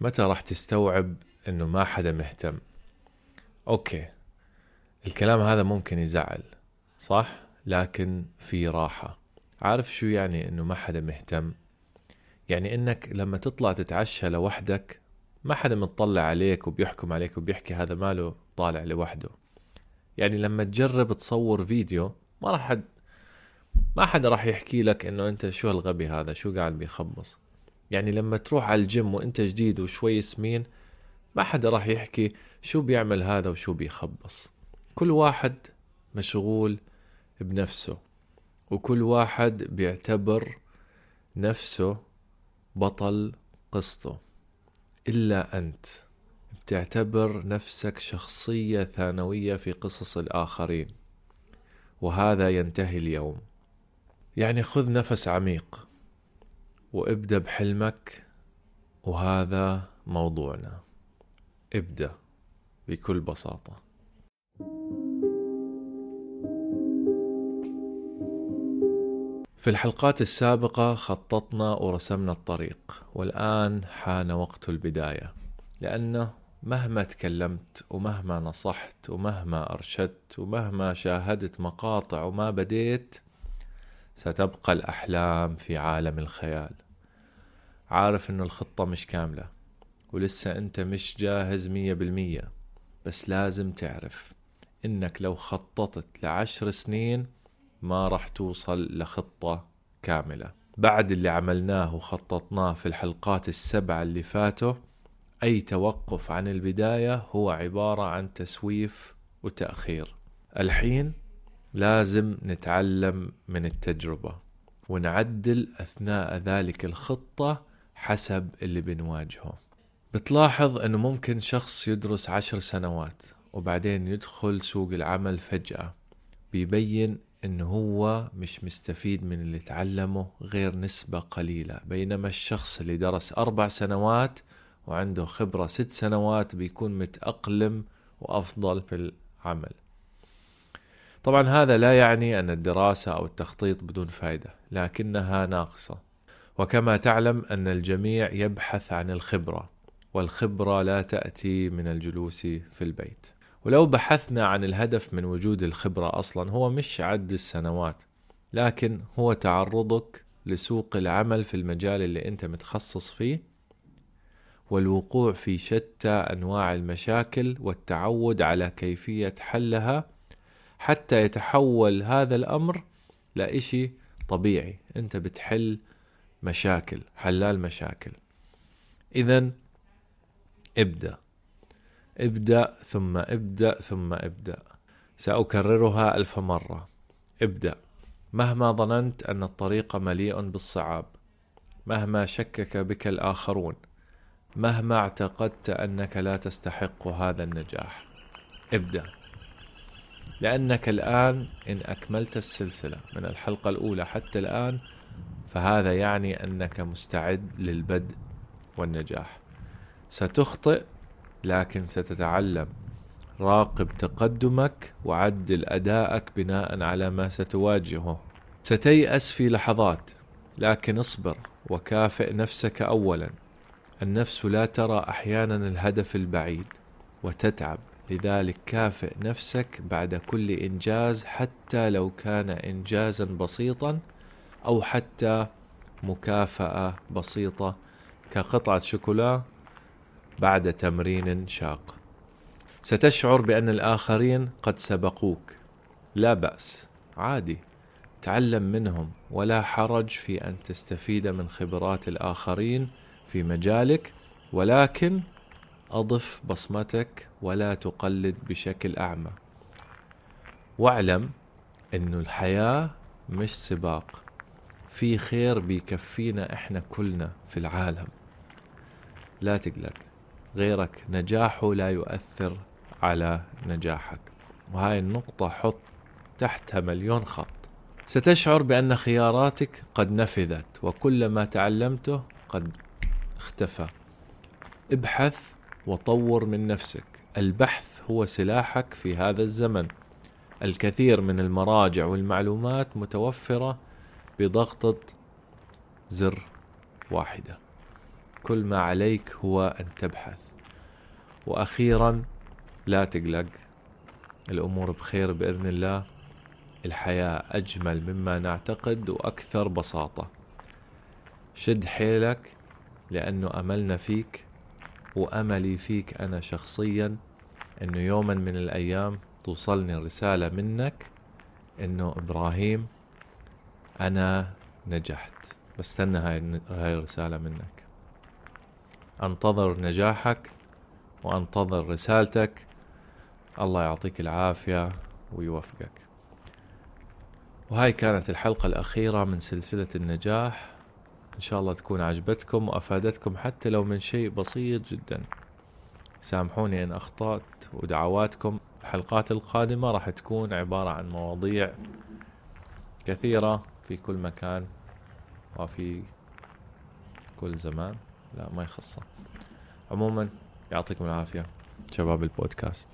متى راح تستوعب إنه ما حدا مهتم؟ أوكي الكلام هذا ممكن يزعل صح؟ لكن في راحة. عارف شو يعني إنه ما حدا مهتم؟ يعني إنك لما تطلع تتعشى لوحدك ما حدا متطلع عليك وبيحكم عليك وبيحكي هذا ماله طالع لوحده. يعني لما تجرب تصور فيديو ما راح حد ما حدا راح يحكي لك إنه أنت شو هالغبي هذا؟ شو قاعد بيخبص؟ يعني لما تروح على الجيم وانت جديد وشوي سمين ما حدا راح يحكي شو بيعمل هذا وشو بيخبص. كل واحد مشغول بنفسه وكل واحد بيعتبر نفسه بطل قصته إلا أنت بتعتبر نفسك شخصية ثانوية في قصص الآخرين وهذا ينتهي اليوم. يعني خذ نفس عميق. وابدأ بحلمك وهذا موضوعنا. ابدأ بكل بساطة. في الحلقات السابقة خططنا ورسمنا الطريق والآن حان وقت البداية. لأنه مهما تكلمت ومهما نصحت ومهما أرشدت ومهما شاهدت مقاطع وما بديت ستبقى الأحلام في عالم الخيال. عارف إنه الخطة مش كاملة ولسه أنت مش جاهز مية بالمية بس لازم تعرف إنك لو خططت لعشر سنين ما راح توصل لخطة كاملة. بعد اللي عملناه وخططناه في الحلقات السبعة اللي فاتوا أي توقف عن البداية هو عبارة عن تسويف وتأخير. الحين لازم نتعلم من التجربة ونعدل أثناء ذلك الخطة حسب اللي بنواجهه. بتلاحظ أنه ممكن شخص يدرس عشر سنوات وبعدين يدخل سوق العمل فجأة. بيبين إنه هو مش مستفيد من اللي تعلمه غير نسبة قليلة. بينما الشخص اللي درس أربع سنوات وعنده خبرة ست سنوات بيكون متأقلم وأفضل في العمل. طبعا هذا لا يعني أن الدراسة أو التخطيط بدون فائدة لكنها ناقصة. وكما تعلم أن الجميع يبحث عن الخبرة والخبرة لا تأتي من الجلوس في البيت. ولو بحثنا عن الهدف من وجود الخبرة أصلا هو مش عد السنوات لكن هو تعرضك لسوق العمل في المجال اللي أنت متخصص فيه والوقوع في شتى أنواع المشاكل والتعود على كيفية حلها حتى يتحول هذا الأمر لإشي طبيعي. أنت بتحل مشاكل حلال مشاكل. إذا ابدأ. ابدأ ثم ابدأ ثم ابدأ. سأكررها ألف مرة. ابدأ. مهما ظننت أن الطريق مليء بالصعاب مهما شكك بك الآخرون مهما اعتقدت أنك لا تستحق هذا النجاح. ابدأ. لأنك الآن إن أكملت السلسلة من الحلقة الأولى حتى الآن فهذا يعني أنك مستعد للبدء والنجاح. ستخطئ لكن ستتعلم. راقب تقدمك وعدل ادائك بناء على ما ستواجهه. ستيأس في لحظات لكن اصبر وكافئ نفسك اولا. النفس لا ترى أحيانا الهدف البعيد وتتعب. لذلك كافئ نفسك بعد كل إنجاز حتى لو كان انجازا بسيطا أو حتى مكافأة بسيطة كقطعة شوكولا بعد تمرين شاق. ستشعر بأن الآخرين قد سبقوك. لا بأس. عادي. تعلم منهم. ولا حرج في أن تستفيد من خبرات الآخرين في مجالك. ولكن أضف بصمتك ولا تقلد بشكل أعمى. واعلم انه الحياة مش سباق. في خير بيكفينا إحنا كلنا في العالم. لا تقلق غيرك نجاحه لا يؤثر على نجاحك. وهاي النقطة حط تحتها مليون خط. ستشعر بأن خياراتك قد نفذت وكل ما تعلمته قد اختفى. ابحث وطور من نفسك. البحث هو سلاحك في هذا الزمن. الكثير من المراجع والمعلومات متوفرة بضغطة زر واحدة. كل ما عليك هو أن تبحث. وأخيرا لا تقلق الأمور بخير بإذن الله. الحياة أجمل مما نعتقد وأكثر بساطة. شد حيلك لأنه أملنا فيك وأملي فيك أنا شخصيا أنه يوما من الأيام توصلني رسالة منك أنه إبراهيم أنا نجحت. بستنى هاي هاي الرسالة منك. أنتظر نجاحك وأنتظر رسالتك. الله يعطيك العافية ويوفقك. وهاي كانت الحلقة الأخيرة من سلسلة النجاح. إن شاء الله تكون عجبتكم وأفادتكم حتى لو من شيء بسيط جدا. سامحوني إن أخطأت ودعواتكم. الحلقات القادمة راح تكون عبارة عن مواضيع كثيرة في كل مكان وفي كل زمان. لا ما يخصه. عموما يعطيكم العافية. شباب البودكاست.